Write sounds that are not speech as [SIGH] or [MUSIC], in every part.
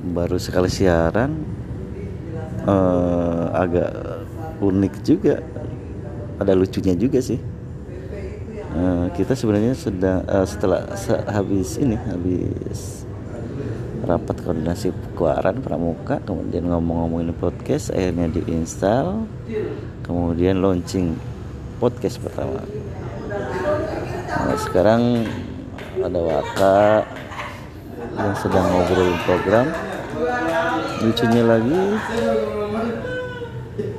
baru sekali siaran uh, agak unik juga. Ada lucunya juga sih. Uh, kita sebenarnya sedang uh, setelah se habis ini habis rapat koordinasi keuangan pramuka kemudian ngomong-ngomongin podcast akhirnya diinstal kemudian launching podcast pertama. Nah, sekarang ada Waka yang sedang ngobrol program lucunya lagi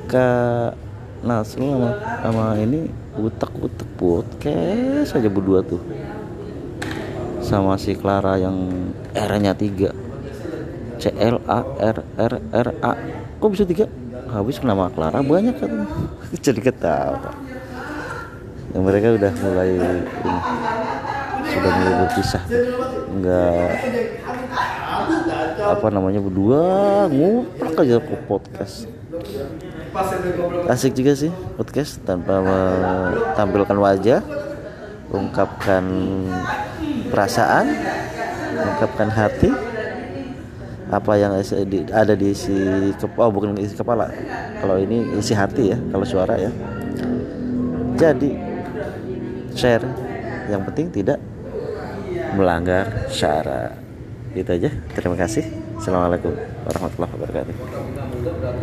Kak Nasrul sama, sama ini utak-utak podcast saja berdua tuh. Sama si Clara yang R-nya 3 C L A R R R A. Kok bisa tiga? Habis nama Clara banyak kan [LAUGHS] jadi ketawa. Yang mereka udah mulai ini sudah mulai berpisah. Enggak apa namanya berdua nguplak aja ke podcast. Asik juga sih podcast tanpa tampilkan wajah ungkapkan perasaan ungkapkan hati apa yang ada di isi kepala oh bukan isi kepala kalau ini isi hati ya kalau suara ya. Jadi share yang penting tidak melanggar syarat itu aja. Terima kasih. Assalamualaikum warahmatullahi wabarakatuh